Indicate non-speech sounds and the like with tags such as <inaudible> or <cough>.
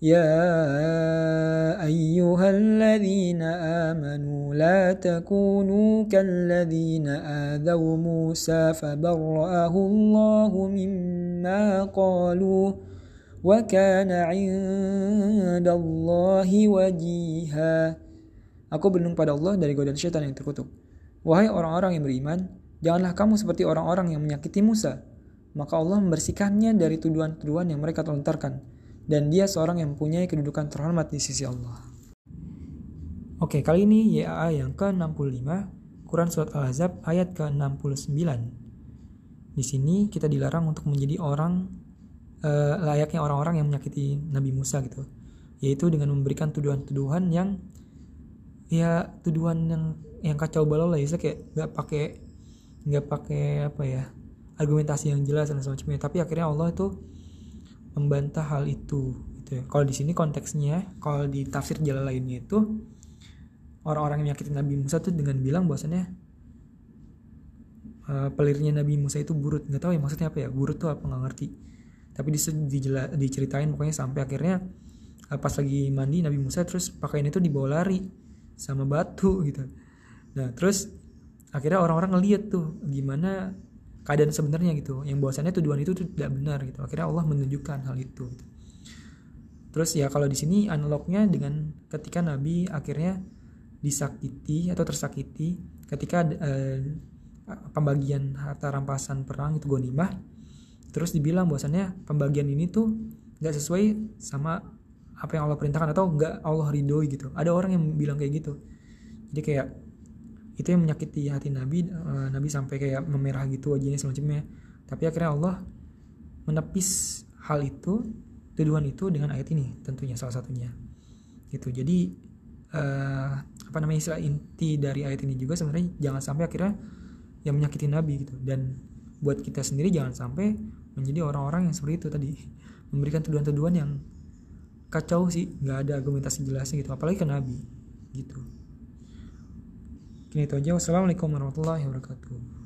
يا أيها الذين آمنوا لا تكونوا كالذين آذوا موسى فبرأه الله مما قالوا وكان عند الله وجيها Aku berlindung pada Allah dari godaan syaitan yang terkutuk. Wahai orang-orang yang beriman, janganlah kamu seperti orang-orang yang menyakiti Musa. Maka Allah membersihkannya dari tuduhan-tuduhan yang mereka lontarkan. dan dia seorang yang mempunyai kedudukan terhormat di sisi Allah. Oke, kali ini YAA yang ke-65, Quran Surat Al-Ahzab ayat ke-69. Di sini kita dilarang untuk menjadi orang uh, layaknya orang-orang yang menyakiti Nabi Musa gitu. Yaitu dengan memberikan tuduhan-tuduhan yang ya tuduhan yang yang kacau balau lah ya kayak nggak pakai nggak pakai apa ya argumentasi yang jelas dan semacamnya tapi akhirnya Allah itu membantah hal itu gitu ya. kalau di sini konteksnya kalau di tafsir jalan lainnya itu orang-orang yang menyakitin Nabi Musa tuh dengan bilang bahwasannya uh, pelirnya Nabi Musa itu burut nggak tahu ya maksudnya apa ya burut tuh apa nggak ngerti. Tapi di, di, diceritain pokoknya sampai akhirnya uh, pas lagi mandi Nabi Musa terus pakaian itu dibawa lari sama batu gitu. Nah terus akhirnya orang-orang ngeliat tuh gimana keadaan sebenarnya gitu. Yang bahwasannya tuduhan itu tidak benar gitu. Akhirnya Allah menunjukkan hal itu gitu. terus ya kalau di sini analognya dengan ketika Nabi akhirnya disakiti atau tersakiti ketika eh, pembagian harta rampasan perang itu gonimah terus dibilang bahwasannya pembagian ini tuh nggak sesuai sama apa yang Allah perintahkan atau enggak Allah ridhoi gitu. Ada orang yang bilang kayak gitu. Jadi kayak itu yang menyakiti hati Nabi uh, Nabi sampai kayak memerah gitu wajahnya semacamnya. Tapi akhirnya Allah menepis hal itu tuduhan itu dengan ayat ini tentunya salah satunya. Gitu. Jadi uh, apa namanya istilah inti dari ayat ini juga sebenarnya jangan sampai akhirnya yang menyakiti Nabi gitu. Dan buat kita sendiri jangan sampai menjadi orang-orang yang seperti itu tadi. <laughs> Memberikan tuduhan-tuduhan yang kacau sih nggak ada argumentasi jelasnya gitu. Apalagi ke nabi gitu Kini itu aja. Wassalamualaikum warahmatullahi wabarakatuh